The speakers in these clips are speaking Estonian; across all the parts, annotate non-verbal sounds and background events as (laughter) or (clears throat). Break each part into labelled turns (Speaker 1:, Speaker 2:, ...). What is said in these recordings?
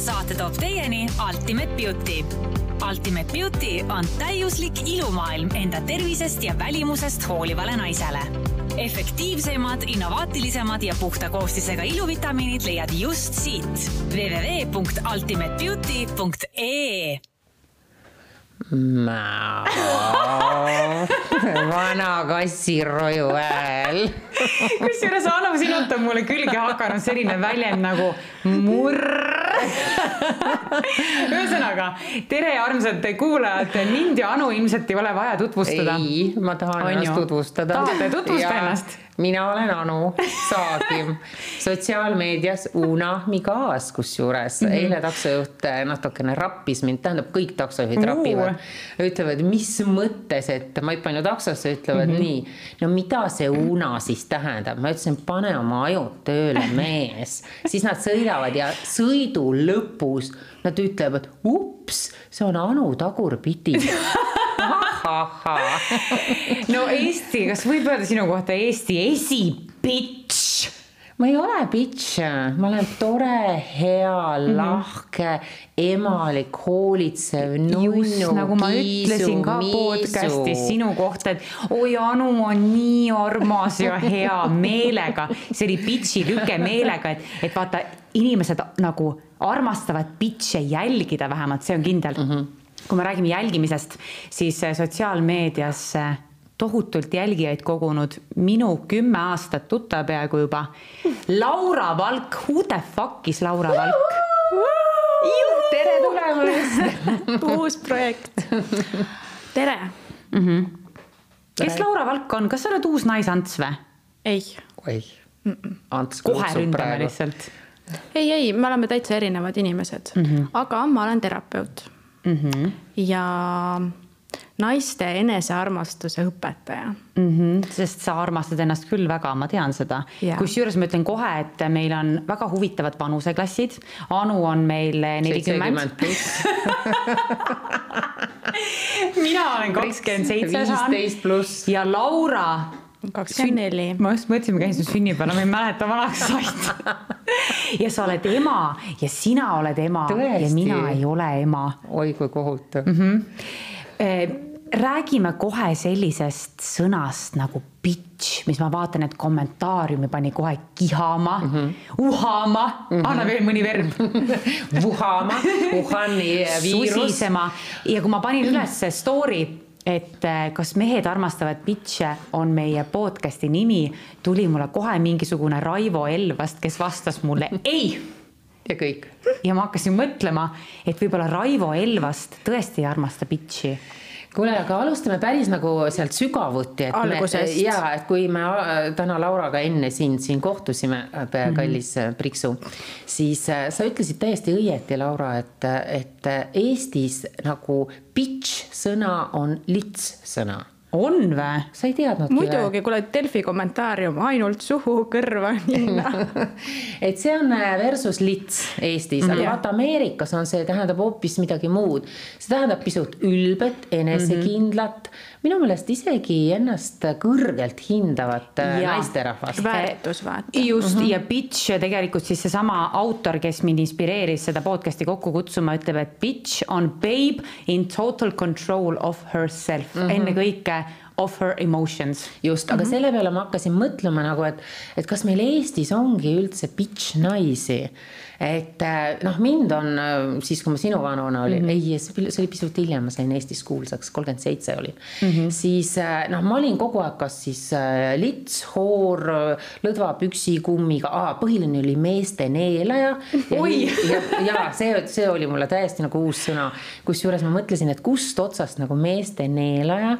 Speaker 1: saate toob teieni Ultimate Beauty. Ultimate Beauty on täiuslik ilumaailm enda tervisest ja välimusest hoolivale naisele. efektiivsemad, innovaatilisemad ja puhta koostisega iluvitamiinid leiad just siit www.ultimatebeauty.ee (laughs) (laughs)
Speaker 2: vana kassiroju hääl.
Speaker 3: kusjuures Anu, sinult on mulle külge hakanud selline väljend nagu murr. ühesõnaga, tere, armsad kuulajad, mind ja Anu ilmselt ei ole vaja tutvustada.
Speaker 2: ei, ma tahan
Speaker 3: On
Speaker 2: ennast
Speaker 3: ju?
Speaker 2: tutvustada.
Speaker 3: Tahate, tutvusta ennast.
Speaker 2: mina olen Anu Saagim, sotsiaalmeedias Una Migas, kusjuures mm -hmm. eile taksojuht natukene rappis mind, tähendab, kõik taksojuhid
Speaker 3: Uu.
Speaker 2: rapivad. ütlevad, mis mõttes, et ma hüppan ju taksosse, ütlevad mm -hmm. nii. no mida see Una siis tähendab, ma ütlesin, pane oma ajud tööle, mees. siis nad sõidavad ja sõidu lõpus nad ütlevad, ups, see on Anu tagurpidi (laughs)
Speaker 3: no Eesti, kas võib öelda sinu kohta Eesti esipitš?
Speaker 2: Ma ei ole bitch, ma olen tore, hea mm, -hmm. lahke, emalik, hoolitsev, nunnu,
Speaker 3: nagu ma ütlesin ka podcast'is sinu kohta, et oi, Anu on nii armas ja hea meelega. see oli bitch'i lüke meelega, et, et vaata, inimesed nagu armastavad bitch'e jälgida vähemalt, see on kindel mm. -hmm. kui me räägime jälgimisest, siis äh, sotsiaalmeedias tohutult jälgijaid kogunud minu kümme aastat tuttav peaaegu juba. Laura Valk, who the fuck is Laura Valk?
Speaker 2: tere tulemast (laughs)
Speaker 4: uus projekt. tere.
Speaker 3: kes Laura Valk on, kas sa oled uus naisants või?
Speaker 4: ei,
Speaker 2: oi, Ants
Speaker 3: kohe
Speaker 2: kutsub
Speaker 3: ründame
Speaker 2: praegu.
Speaker 3: lihtsalt
Speaker 4: ei, ei, me oleme täitsa erinevad inimesed mm, -hmm. aga ma olen terapeut
Speaker 3: mm. -hmm.
Speaker 4: ja naiste enesearmastuse õpetaja.
Speaker 3: Mm -hmm, sest sa armastad ennast küll väga, ma tean seda. Kusjuures ma ütlen kohe, et meil on väga huvitavad vanuseklassid. Anu on meil nelikümmend (laughs) mina olen kakskümmend seitse saan
Speaker 2: viisteist pluss.
Speaker 3: ja Laura
Speaker 4: kakskümmend neli.
Speaker 3: ma just mõtlesin, ma käisin su sünnipäeval, ma ei mäleta vanaks said. (laughs) ja sa oled ema ja sina oled ema
Speaker 2: Tõesti?
Speaker 3: ja mina ei ole ema
Speaker 2: oi kui kohutav
Speaker 3: Mhm.
Speaker 2: mm. -hmm.
Speaker 3: Eh, räägime kohe sellisest sõnast nagu bitch, mis ma vaatan, et kommentaariumi pani kohe kihama mm, -hmm. uhama. Mm, -hmm. anna veel mõni verb, (laughs)
Speaker 2: Wuhama, Wuhani viirus.
Speaker 3: susisema ja kui ma panin üles story, et eh, kas mehed armastavad bitch'e, on meie podcast'i nimi, tuli mulle kohe mingisugune Raivo Elvast, kes vastas mulle ei.
Speaker 2: Ja kõik.
Speaker 3: Ja ma hakkasin mõtlema, et võib-olla Raivo Elvast tõesti ei armasta bitch'i
Speaker 2: kuule, aga alustame päris nagu sealt sügavuti, et
Speaker 4: Algusest.
Speaker 2: me ja et kui me täna Lauraga enne sind siin kohtusime, kallis mm -hmm. Priksu, siis äh, sa ütlesid täiesti õieti, Laura, et, et äh, Eestis nagu bitch sõna on lits sõna.
Speaker 3: On vä?
Speaker 2: sa ei teadnudki
Speaker 4: muidugi, kuule Delfi kommentaarium ainult suhu, kõrva, ninna. (laughs)
Speaker 2: et see on äh, versus lits Eestis, aga
Speaker 4: Jah.
Speaker 2: vaata Ameerikas on see, tähendab hoopis midagi muud. see tähendab pisut ülbet, enesekindlat, minu meelest isegi ennast kõrgelt hindavat äh, naisterahvast.
Speaker 4: väärtus vaata.
Speaker 3: just mm, -hmm. ja bitch tegelikult siis seesama autor, kes mind inspireeris seda podcast'i kokku kutsuma, ütleb, et bitch on babe in total control of herself mm, -hmm. ennekõike of her emotions.
Speaker 2: just, aga mm -hmm. selle peale ma hakkasin mõtlema nagu, et, et kas meil Eestis ongi üldse bitch naisi. et äh, noh, mind on äh, siis, kui ma sinu vanune olin mm, -hmm. ei, see oli pisut hiljem, ma sain Eestis kuulsaks, kolmkümmend seitse olin mm. -hmm. siis äh, noh, ma olin kogu aeg kas siis lits, hoor, lõdva püksikummiga, põhiline oli meeste neelaja. Ja, ja see, see oli mulle täiesti nagu uus sõna, kusjuures ma mõtlesin, et kust otsast nagu meeste neelaja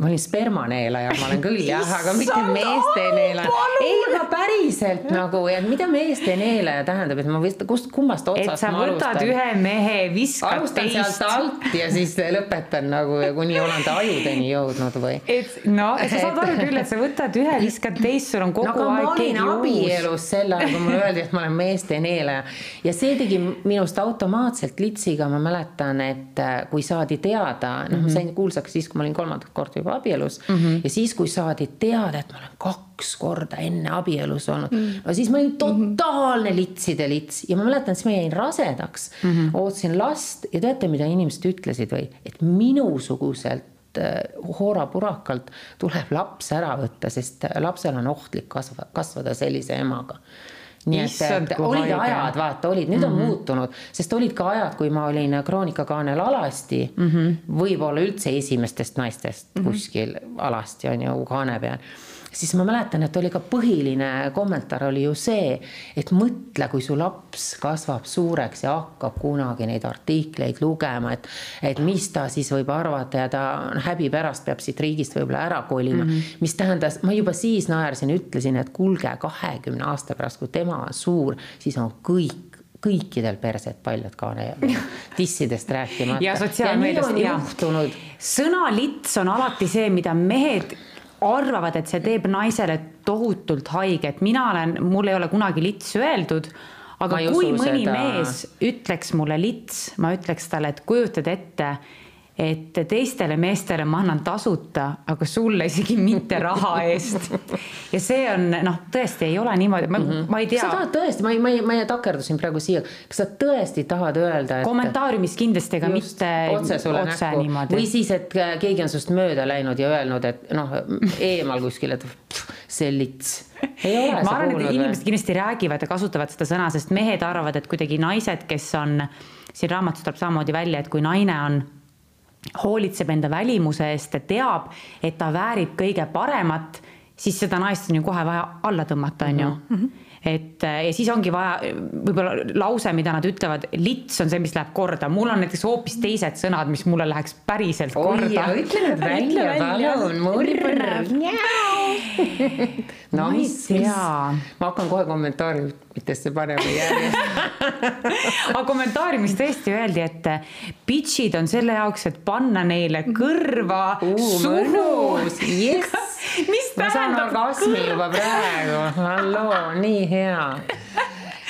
Speaker 2: ma olin spermaneelaja, ma olen küll jah, aga mitte meeste neelaja ei, aga päriselt nagu ja mida meeste neelaja tähendab, et ma vist, kust, kummast
Speaker 3: et
Speaker 2: otsast
Speaker 3: sa
Speaker 2: ma
Speaker 3: võtad
Speaker 2: alustan
Speaker 3: ühe mehe, viskad
Speaker 2: alustan sealt
Speaker 3: teist.
Speaker 2: alt ja siis lõpetan nagu, kuni olen ta ajudeni jõudnud või?
Speaker 3: et no, sa saad aru küll, et sa võtad ühe, viskad teist, sul on kogu
Speaker 2: no ma
Speaker 3: aeg keegi uus.
Speaker 2: abielus sel ajal, kui mulle öeldi, et ma olen meeste neelaja ja see tegi minust automaatselt litsiga, ma mäletan, et äh, kui saadi teada, noh, ma sain kuulsaks siis, kui ma olin kolmandat korda juba abielus mm. -hmm. ja siis, kui saadi teada, et ma olen kaks korda enne abielus olnud mm, -hmm. no siis ma olin totaalne mm -hmm. litside lits ja ma mäletan, siis ma jäin rasedaks mm, -hmm. ootasin last ja teate, mida inimesed ütlesid või, et minusuguselt hoorapurakalt tuleb laps ära võtta, sest lapsel on ohtlik kasva, kasvada sellise emaga nii et, olid haige. ajad, vaata, olid, nüüd mm -hmm. on mhm. muutunud, sest olid ka ajad, kui ma olin kroonikakaanel alasti mm -hmm., võib-olla üldse esimestest naistest mm -hmm. kuskil alasti on ju kaane peal siis ma mäletan, et oli ka põhiline kommentaar oli ju see, et mõtle, kui su laps kasvab suureks ja hakkab kunagi neid artikleid lugema, et, et mis ta siis võib arvata ja ta häbi pärast peab siit riigist võib-olla ära kolima mm. -hmm. mis tähendas, ma juba siis naersin, ütlesin, et kuulge, kahekümne aasta pärast, kui tema on suur, siis on kõik kõikidel perset paljad kaane dissidest rääkimata.
Speaker 3: ja sotsiaalmeediast ja. sõna lits on alati see, mida mehed arvavad, et see teeb naisele tohutult haiget, mina olen, mul ei ole kunagi lits öeldud, aga kui mõni seda... mees ütleks mulle lits, ma ütleks talle, et kujutad ette, et teistele meestele ma annan tasuta, aga sulle isegi mitte raha (laughs) eest. ja see on noh, tõesti ei ole niimoodi, ma mm, -hmm. ma ei tea.
Speaker 2: sa tahad tõesti, ma ei, ma ei, ma takerdusin praegu siia, kas sa tõesti tahad öelda,
Speaker 3: et. kommentaariumis kindlasti, aga mitte
Speaker 2: otse sulle otse näkku või siis, et keegi on sinust mööda läinud ja öelnud, et noh, eemal kuskil, et see lits (laughs)
Speaker 3: ma arvan, et inimesed kindlasti räägivad ja kasutavad seda sõna, sest mehed arvavad, et kuidagi naised, kes on, siin raamatus tuleb samamoodi välja, et kui naine on hoolitseb enda välimuse eest ja teab, et ta väärib kõige paremat, siis seda naist on ju kohe vaja alla tõmmata, on ju mm. -hmm et ja siis ongi vaja võib-olla lause, mida nad ütlevad, lits on see, mis läheb korda, mul on näiteks hoopis teised sõnad, mis mulle läheks päriselt korda.
Speaker 2: ütle nüüd välja, palun, murr. no mis siis, ma hakkan kohe kommentaaridesse panema järjest (laughs)
Speaker 3: aga kommentaariumis tõesti öeldi, et bitch'id on selle jaoks, et panna neile kõrva uh,, suhu.
Speaker 2: Yes. (laughs) mis tähendab? ma saan orgasmi juba praegu, halloo, nii hea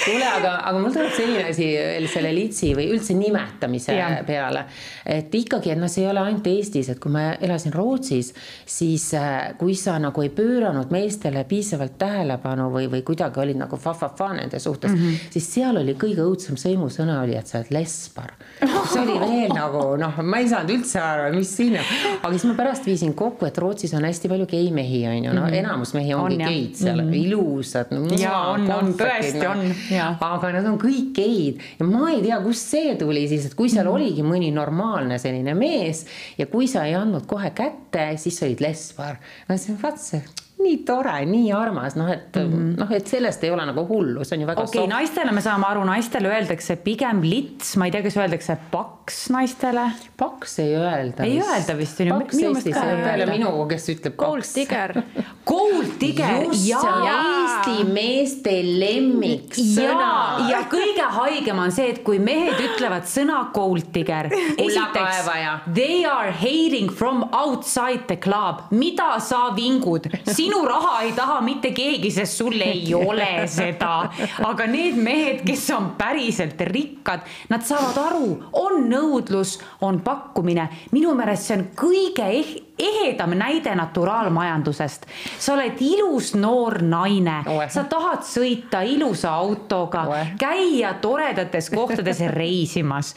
Speaker 2: kuule, aga, aga mul tuleb selline asi veel selle litsi või üldse nimetamise ja. peale, et ikkagi, et noh, see ei ole ainult Eestis, et kui ma elasin Rootsis, siis äh, kui sa nagu ei pööranud meestele piisavalt tähelepanu või, või kuidagi olid nagu fa-fa-fa nende suhtes mm, -hmm. siis seal oli kõige õudsem sõimusõna oli, et sa oled lesbar. see oli (laughs) veel nagu noh, ma ei saanud üldse aru, mis siin on, aga siis ma pärast viisin kokku, et Rootsis on hästi palju geimehi, on ju, no -hmm. enamus mehi ongi on, geid seal mm, -hmm. ilusad no,.
Speaker 3: ja on, on tõesti no. on
Speaker 2: aga nad on kõik geid ja ma ei tea, kust see tuli siis, et kui seal mm. oligi mõni normaalne selline mees ja kui sa ei andnud kohe kätte, siis sa olid lesbar. no see on vaat see nii tore, nii armas, noh, et mm -hmm. noh, et sellest ei ole nagu hullu, see on ju väga
Speaker 3: okei okay,, naistele me saame aru, naistele öeldakse pigem lits, ma ei tea, kas öeldakse paks naistele.
Speaker 2: paks ei öelda.
Speaker 3: ei öelda vist
Speaker 2: on ju. paks Eestis ei öelda. peale minu, kes ütleb
Speaker 4: Gold paks. Digger
Speaker 3: Gold Digger. (laughs)
Speaker 2: just, see on Eesti meeste lemmiksõna.
Speaker 3: ja kõige haigem on see, et kui mehed ütlevad sõna Gold Digger. esiteks, they are hating from outside the club, mida sa vingud sinu raha ei taha mitte keegi, sest sul ei (laughs) ole seda. aga need mehed, kes on päriselt rikkad, nad saavad aru, on nõudlus, on pakkumine. minu meelest see on kõige eh ehedam näide naturaalmajandusest. sa oled ilus noor naine, sa tahad sõita ilusa autoga, käia toredates kohtades (laughs) reisimas,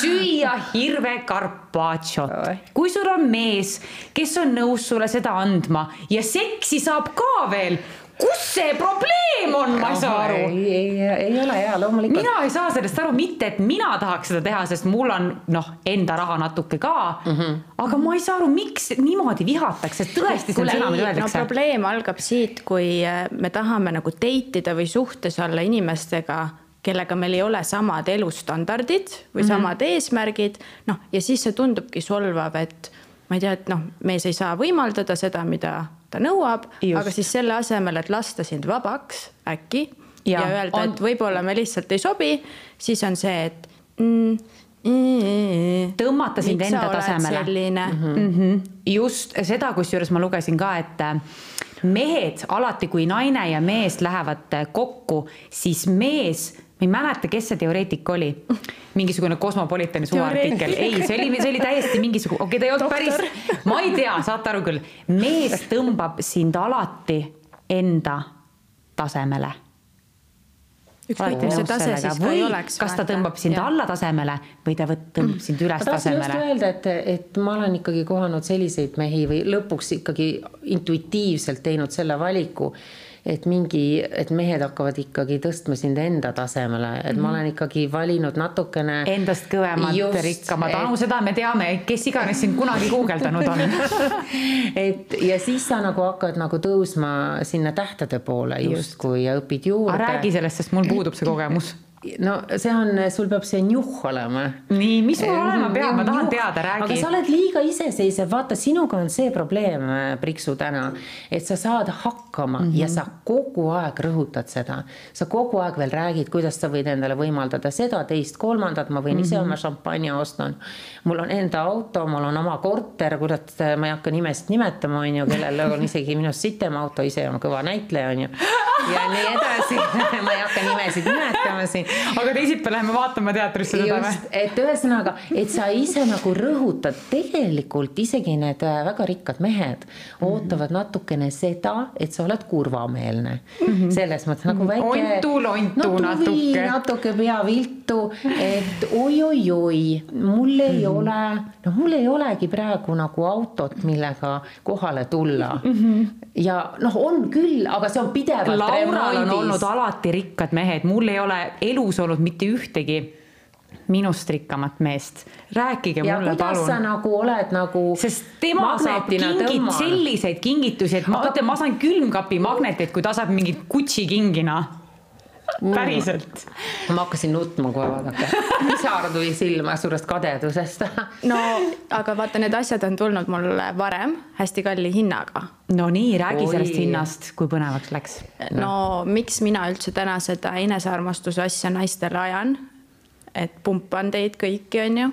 Speaker 3: süüa hirve carpaccio't. kui sul on mees, kes on nõus sulle seda andma ja seksi saab ka veel kus see probleem on, ma ei saa aru.
Speaker 2: ei, ei, ei ole hea, loomulikult.
Speaker 3: mina ei saa sellest aru, mitte et mina tahaks seda teha, sest mul on noh, enda raha natuke ka mm. -hmm. aga ma ei saa aru, miks niimoodi vihatakse, tõesti see on sõna, mida öeldakse.
Speaker 4: no probleem algab siit, kui äh, me tahame nagu date ida või suhtes olla inimestega kellega meil ei ole samad elustandardid või mm -hmm. samad eesmärgid, noh, ja siis see tundubki solvav, et ma ei tea, et noh, mees ei saa võimaldada seda, mida ta nõuab, aga siis selle asemel, et lasta sind vabaks äkki ja, ja öelda on..., et võib-olla me lihtsalt ei sobi, siis on see, et mm,
Speaker 3: mm, tõmmata sind enda tasemele.
Speaker 4: selline
Speaker 3: mm. -hmm. just seda, kusjuures ma lugesin ka, et äh, mehed alati, kui naine ja mees lähevad äh, kokku, siis mees ma ei mäleta, kes see teoreetik oli. mingisugune Cosmopolitani suvaartikkel, ei, see oli, see oli täiesti mingisugune, okei okay,, ta ei olnud päris, ma ei tea, saate aru küll. mees tõmbab sind alati enda tasemele
Speaker 4: ükskõik, mis see tase siis ka ei oleks.
Speaker 3: kas ta tõmbab sind ja. alla tasemele või ta tõmbab sind üles
Speaker 2: ma
Speaker 3: tasemele.
Speaker 2: just öelda, et, et ma olen ikkagi kohanud selliseid mehi või lõpuks ikkagi intuitiivselt teinud selle valiku et mingi, et mehed hakkavad ikkagi tõstma sind enda tasemele, et ma olen ikkagi valinud natukene.
Speaker 3: Endast kõvemad, rikkamad, Anu et..., seda me teame, kes iganes sind kunagi guugeldanud on. (laughs)
Speaker 2: Et ja siis sa nagu hakkad nagu tõusma sinna tähtede poole justkui ja õpid juurde.
Speaker 3: räägi sellest, sest mul puudub see kogemus
Speaker 2: no see on, sul peab see njuh olema.
Speaker 3: nii, mis mul olema peab, ma tahan teada, räägi.
Speaker 2: aga sa oled liiga iseseisev, vaata, sinuga on see probleem, Priksu täna, et sa saad hakkama mm -hmm. ja sa kogu aeg rõhutad seda. sa kogu aeg veel räägid, kuidas sa võid endale võimaldada seda, teist, kolmandat, ma võin mm -hmm. ise mhm. oma šampanja osta. mul on enda auto, mul on oma korter, kurat, ma ei hakka nimesid nimetama, on ju, kellel on isegi minust sitem auto, ise on kõva näitleja, on ju. (laughs) ja nii edasi (laughs) ma ei hakka nimesid nimetama siin
Speaker 3: aga teisipäeval läheme vaatama teatrisse seda või?
Speaker 2: et ühesõnaga, et sa ise nagu rõhutad, tegelikult isegi need äh, väga rikkad mehed mm -hmm. ootavad natukene seda, et sa oled kurvameelne mm. -hmm. selles mõttes nagu väike.
Speaker 3: ontu, lontu no, natuke.
Speaker 2: natuke pea viltu, et oi-oi-oi, mul ei mm -hmm. ole, noh, mul ei olegi praegu nagu autot, millega kohale tulla mm. -hmm. ja noh, on küll, aga see on pidevalt
Speaker 3: Laural on olnud alati rikkad mehed, mul ei ole elu elus olnud mitte ühtegi minust rikkamat meest. rääkige ja mulle palun.
Speaker 2: sa nagu oled nagu.
Speaker 3: sest tema saab kingid, selliseid kingitusi, et ma ütlen, ma saan külmkapi magnetit, kui ta saab mingit Gucci kingina päriselt.
Speaker 2: ma hakkasin nutma kohe, vaadake. pisar tuli silma suurest kadedusest
Speaker 4: no aga vaata, need asjad on tulnud mulle varem hästi kalli hinnaga.
Speaker 3: no nii, räägi Oi. sellest hinnast, kui põnevaks läks.
Speaker 4: no miks mina üldse täna seda enesearmastuse asja naistele ajan, et pumpan teid kõiki, on ju,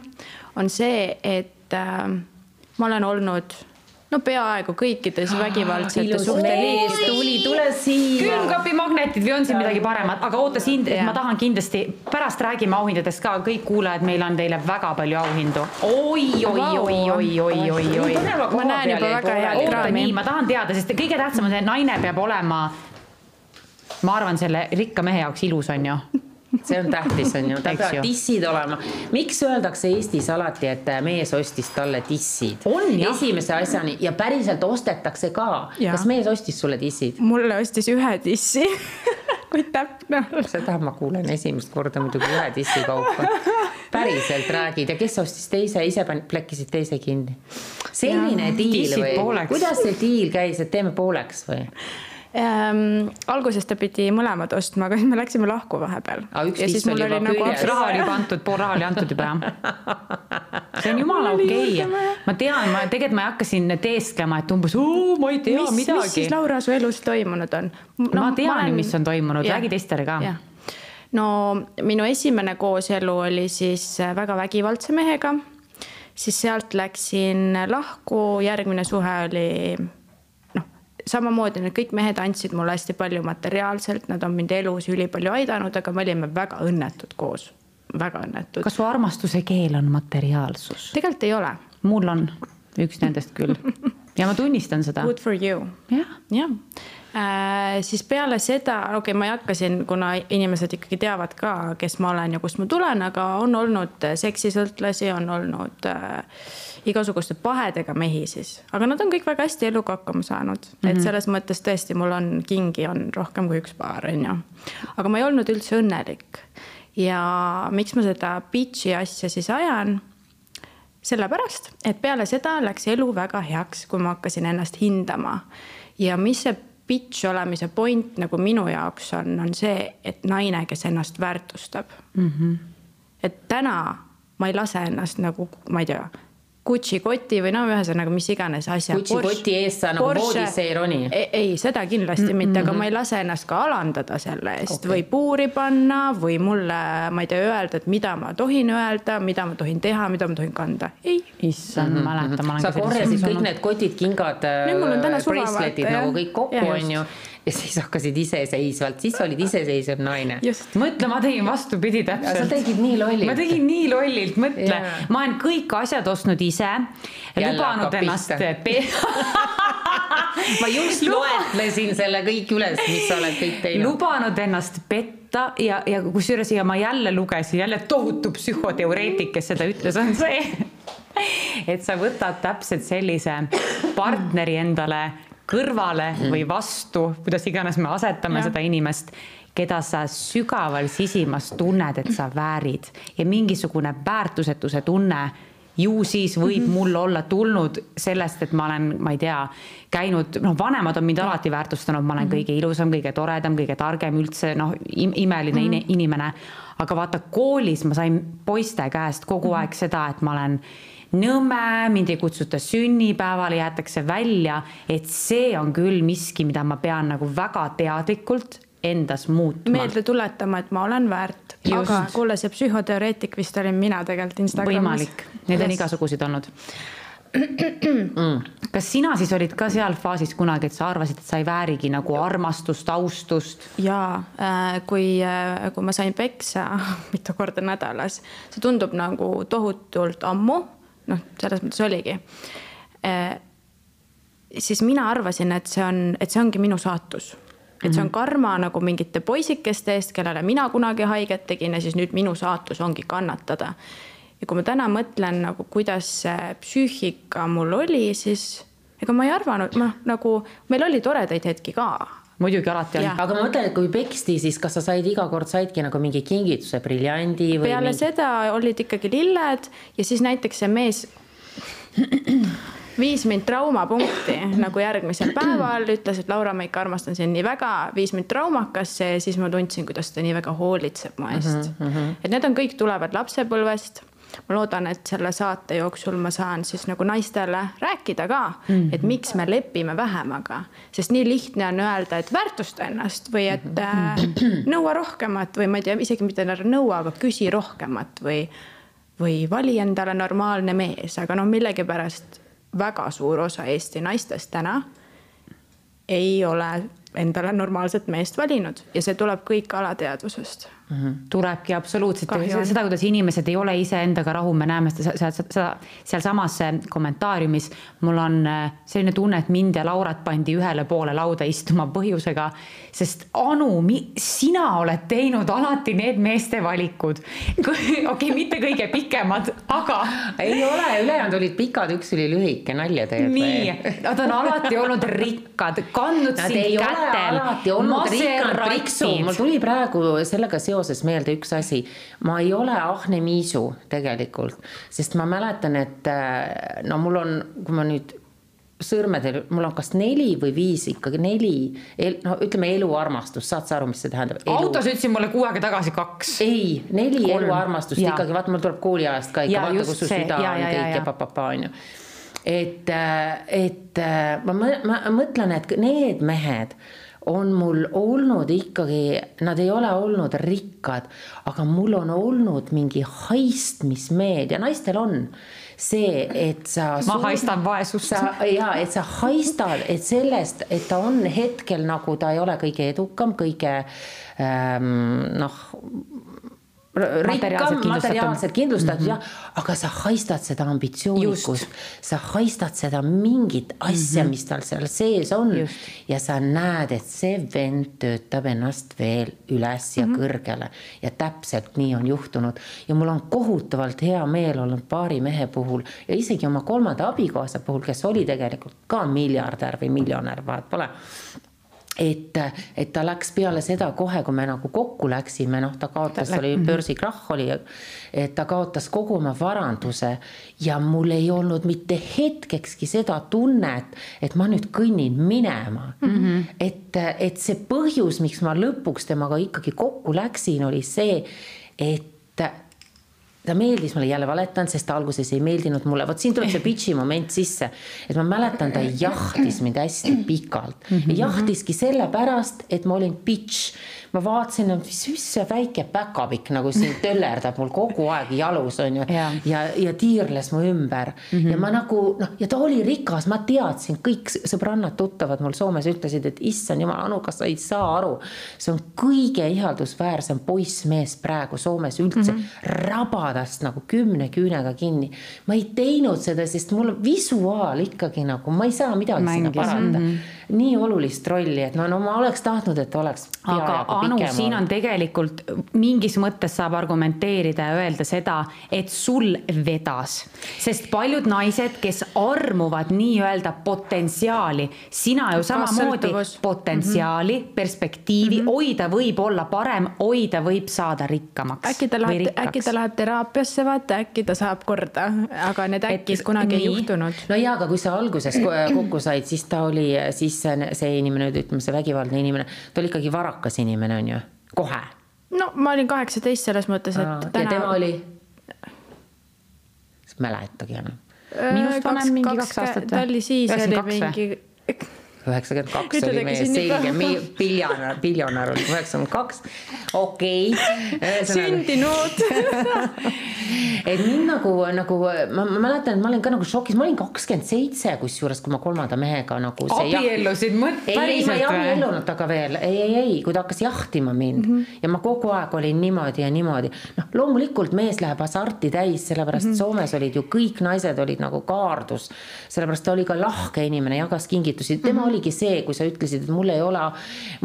Speaker 4: on see, et äh, ma olen olnud no peaaegu kõikides vägivaldsete suhte liikides.
Speaker 2: tuli, tule siia.
Speaker 3: külmkapimagnetid või on siin midagi paremat, aga oota sind, et ma tahan kindlasti, pärast räägime auhindadest ka, kõik kuulajad, meil on teile väga palju auhindu. Oi, oi, oi, oi, oi, oi, oi.
Speaker 4: ma näen juba väga head
Speaker 3: kraami. nii, ma tahan teada, sest kõige tähtsam on see, naine peab olema, ma arvan, selle rikka mehe jaoks ilus, on ju
Speaker 2: see on tähtis, on ju, tal peavad dissid olema. miks öeldakse Eestis alati, et mees ostis talle dissid? esimese asjani ja päriselt ostetakse ka. kas mees ostis sulle dissid?
Speaker 4: mulle ostis ühe dissi (laughs) kui täpne olla.
Speaker 2: seda ma kuulen esimest korda muidugi ühe dissi kaupa. päriselt räägid ja kes ostis teise, ise plekkisid teise kinni? selline diil või? kuidas see diil käis, et teeme pooleks või?
Speaker 4: Ähm,. alguses ta pidi mõlemad ostma, aga siis me läksime lahku vahepeal.
Speaker 3: ja siis mul oli nagu üks raha oli juba antud, pool raha oli antud juba jah. see on jumala okei okay., ma tean, ma tegelikult ma ei hakka siin teesklema, et umbes ma ei tea mis, midagi. mis
Speaker 4: siis Laura su elus toimunud on
Speaker 3: no,? ma tean ju olen..., mis on toimunud, räägi teistele ka
Speaker 4: no minu esimene kooselu oli siis väga vägivaldse mehega, siis sealt läksin lahku, järgmine suhe oli samamoodi need kõik mehed andsid mulle hästi palju materiaalselt, nad on mind elus ülipalju aidanud, aga me olime väga õnnetud koos, väga õnnetud.
Speaker 3: kas su armastuse keel on materiaalsus?
Speaker 4: tegelikult ei ole.
Speaker 3: mul on üks nendest küll ja ma tunnistan seda.
Speaker 4: Good for you.
Speaker 3: jah
Speaker 4: ja. Äh, siis peale seda, okei okay,, ma ei hakka siin, kuna inimesed ikkagi teavad ka, kes ma olen ja kust ma tulen, aga on olnud seksisõltlasi, on olnud äh, igasuguste pahedega mehi siis, aga nad on kõik väga hästi eluga hakkama saanud mm, -hmm. et mhm. selles mõttes tõesti, mul on kingi on rohkem kui üks paar, on ju. aga ma ei olnud üldse õnnelik. ja miks ma seda bitch'i asja siis ajan? sellepärast, et peale seda läks elu väga heaks, kui ma hakkasin ennast hindama. ja mis see bitch olemise point nagu minu jaoks on, on see, et naine, kes ennast väärtustab mm. -hmm. et täna ma ei lase ennast nagu, ma ei tea Gucci koti või no ühesõnaga, mis iganes asja.
Speaker 2: Gucci Porsche, koti eest sa nagu voodisse ei roni?
Speaker 4: ei, seda kindlasti mm -hmm. mitte, aga ma ei lase ennast ka alandada selle eest okay. või puuri panna või mulle, ma ei tea, öelda, et mida ma tohin öelda, mida ma tohin teha, mida ma tohin kanda. ei.
Speaker 3: issand mm, -hmm. mäletan, ma olen
Speaker 2: sa korjasid kõik need kotid, kingad, bracelet'id nagu kõik kokku, onju ja siis hakkasid iseseisvalt, siis olid iseseisev naine.
Speaker 3: mõtle, ma tegin vastupidi täpselt.
Speaker 2: sa tegid nii lollilt.
Speaker 3: ma tegin nii lollilt, mõtle yeah., ma olen kõik asjad ostnud ise, lubanud ennast (laughs)
Speaker 2: ma just loetlesin selle kõik üles, mis sa oled kõik teinud.
Speaker 3: lubanud ennast petta ja, ja kusjuures ja ma jälle lugesin, jälle tohutu psühhoteoreetik, kes seda ütles, on see, (laughs) et sa võtad täpselt sellise partneri endale kõrvale mm. või vastu, kuidas iganes me asetame ja. seda inimest, keda sa sügaval sisimas tunned, et sa väärid ja mingisugune väärtusetuse tunne ju siis võib mm -hmm. mul olla tulnud sellest, et ma olen, ma ei tea, käinud, noh, vanemad on mind alati väärtustanud, ma olen mm -hmm. kõige ilusam, kõige toredam, kõige targem üldse, noh, imeline mm -hmm. inimene. aga vaata, koolis ma sain poiste käest kogu mm -hmm. aeg seda, et ma olen nõme, mind ei kutsuta sünnipäevale, jäetakse välja, et see on küll miski, mida ma pean nagu väga teadlikult endas muutma.
Speaker 4: meelde tuletama, et ma olen väärt. aga kuule, see psühhoteoreetik vist olin mina tegelikult Instagramis.
Speaker 3: võimalik, neid on igasuguseid olnud (clears throat) mm.. kas sina siis olid ka seal faasis kunagi, et sa arvasid, et sa ei väärigi nagu armastust, austust?
Speaker 4: jaa, äh, kui, äh, kui ma sain peksa (laughs) mitu korda nädalas, see tundub nagu tohutult ammu, noh, selles mõttes oligi äh, siis mina arvasin, et see on, et see ongi minu saatus et see on mhm. karma nagu mingite poisikeste eest, kellele mina kunagi haiget tegin ja siis nüüd minu saatus ongi kannatada. ja kui ma täna mõtlen nagu, kuidas see psüühika mul oli, siis ega ma ei arvanud, noh nagu meil oli toredaid hetki ka
Speaker 3: muidugi alati on.
Speaker 2: aga ma mõtlen, et kui peksti, siis kas sa said iga kord saidki nagu mingi kingituse, briljandi
Speaker 4: või? peale
Speaker 2: mingi...
Speaker 4: seda olid ikkagi lilled ja siis näiteks see mees viis mind traumapunkti nagu järgmisel päeval, ütles, et Laura, ma ikka armastan sind nii väga, viis mind traumakasse ja siis ma tundsin, kuidas ta nii väga hoolitseb mu eest mm. -hmm. et need on kõik tulevad lapsepõlvest ma loodan, et selle saate jooksul ma saan siis nagu naistele rääkida ka mm, -hmm. et miks me lepime vähemaga, sest nii lihtne on öelda, et väärtusta ennast või et äh, nõua rohkemat või ma ei tea, isegi mitte nõua, aga küsi rohkemat või, või vali endale normaalne mees, aga noh, millegipärast väga suur osa Eesti naistest täna ei ole endale normaalset meest valinud ja see tuleb kõik alateadvusest
Speaker 3: mm. -hmm. tulebki absoluutselt, seda, kuidas inimesed ei ole iseendaga rahul, me näeme seda, seda, seda sealsamas kommentaariumis. mul on äh, selline tunne, et mind ja Laurat pandi ühele poole lauda istuma põhjusega, sest Anu, sina oled teinud alati need meeste valikud. (laughs) okei okay,, mitte kõige pikemad, aga. (laughs)
Speaker 2: ei ole, ülejäänud olid pikad, üks oli lühike, nalja teed.
Speaker 3: nii, nad on alati olnud rikkad, kandnud
Speaker 2: nad sind kätel. alati olnud rikkad, Priksu, mul tuli praegu sellega seoses seoses meelde üks asi. ma ei ole Ahne Miisu tegelikult, sest ma mäletan, et äh, no mul on, kui ma nüüd sõrmedel, mul on kas neli või viis ikkagi neli, no ütleme eluarmastust, saad sa aru, mis see tähendab
Speaker 3: autos ütlesin mulle kuu aega tagasi kaks.
Speaker 2: ei, neli Kolm. eluarmastust ja. ikkagi, vaata, mul tuleb kooliajast ka ikka, vaata, kus su süda ja, on ja, kõik ja, papapaa on ju. et, äh, et äh, ma, ma mõtlen, et need mehed on mul olnud ikkagi, nad ei ole olnud rikkad, aga mul on olnud mingi haistmismeel ja naistel on see, et sa.
Speaker 3: ma haistan vaesust.
Speaker 2: ja, et sa haistad, et sellest, et ta on hetkel nagu ta ei ole kõige edukam, kõige ähm, noh rikkam, materiaalselt kindlustatud mm -hmm. jah, aga sa haistad seda ambitsioonikust, sa haistad seda mingit asja mm, -hmm. mis tal seal sees on Just. ja sa näed, et see vend töötab ennast veel üles ja mm -hmm. kõrgele ja täpselt nii on juhtunud ja mul on kohutavalt hea meel olnud paari mehe puhul ja isegi oma kolmanda abikaasa puhul, kes oli tegelikult ka miljardär või miljonär, vahet pole et, et ta läks peale seda kohe, kui me nagu kokku läksime, noh, ta kaotas, oli börsikrahh oli, et ta kaotas kogu oma varanduse ja mul ei olnud mitte hetkekski seda tunnet, et ma nüüd kõnnin minema mm. -hmm. et, et see põhjus, miks ma lõpuks temaga ikkagi kokku läksin, oli see, et ta meeldis mulle, jälle valetan, sest alguses ei meeldinud mulle, vot siin tuleb see bitch'i moment sisse. et ma mäletan, ta jahtis mind hästi pikalt. -hmm. jahtiski sellepärast, et ma olin bitch ma vaatasin, et mis, mis see väike päkapikk nagu siin (laughs) töllerdab mul kogu aeg jalus on ju ja, ja, ja tiirles mu ümber mm -hmm. ja ma nagu noh, ja ta oli rikas, ma teadsin, kõik sõbrannad-tuttavad mul Soomes ütlesid, et issand jumal, Anu, kas sa ei saa aru, see on kõige ihaldusväärsem poissmees praegu Soomes üldse mm, -hmm. rabadast nagu kümne küünega kinni. ma ei teinud seda, sest mul visuaal ikkagi nagu, ma ei saa midagi Mängis. sinna paranda mm. -hmm nii olulist rolli, et no, no ma oleks tahtnud, et oleks.
Speaker 3: aga Anu, siin on tegelikult mingis mõttes saab argumenteerida ja öelda seda, et sul vedas, sest paljud naised, kes armuvad nii-öelda potentsiaali, sina ju samamoodi potentsiaali mm, -hmm. perspektiivi mm, -hmm. hoida võib olla parem, hoida võib saada rikkamaks.
Speaker 4: äkki ta läheb, äkki ta läheb teraapiasse, vaata, äkki ta saab korda, aga need äkid kunagi nii. ei juhtunud.
Speaker 2: no jaa, aga kui sa alguses kokku said, siis ta oli siis siis see, see inimene, ütleme see vägivaldne inimene, ta oli ikkagi varakas inimene, on ju, kohe.
Speaker 4: no ma olin kaheksateist selles mõttes, et Aa,
Speaker 2: täna. ja tema oli? mäletagi enam.
Speaker 3: minust vanem mingi kaks aastat või?
Speaker 4: ta oli siis, oli mingi
Speaker 2: üheksakümmend kaks oli meie selge (laughs) biljonär, biljonär oli üheksakümmend kaks, okei okay..
Speaker 4: sündinud (laughs)
Speaker 2: et mind nagu, nagu ma, ma mäletan, et ma olin ka nagu šokis, ma olin kakskümmend seitse, kusjuures, kui ma kolmanda mehega nagu.
Speaker 3: abiellusid mõt-,
Speaker 2: või? ei, ma ei abiellunud temaga veel, ei, ei, ei, kui ta hakkas jahtima mind mm -hmm. ja ma kogu aeg olin niimoodi ja niimoodi. noh, loomulikult mees läheb hasarti täis, sellepärast mm -hmm. Soomes olid ju kõik naised olid nagu kaardus. sellepärast ta oli ka lahke inimene, jagas kingitusi, tema mm -hmm. oli oligi see, kui sa ütlesid, et mul ei ole,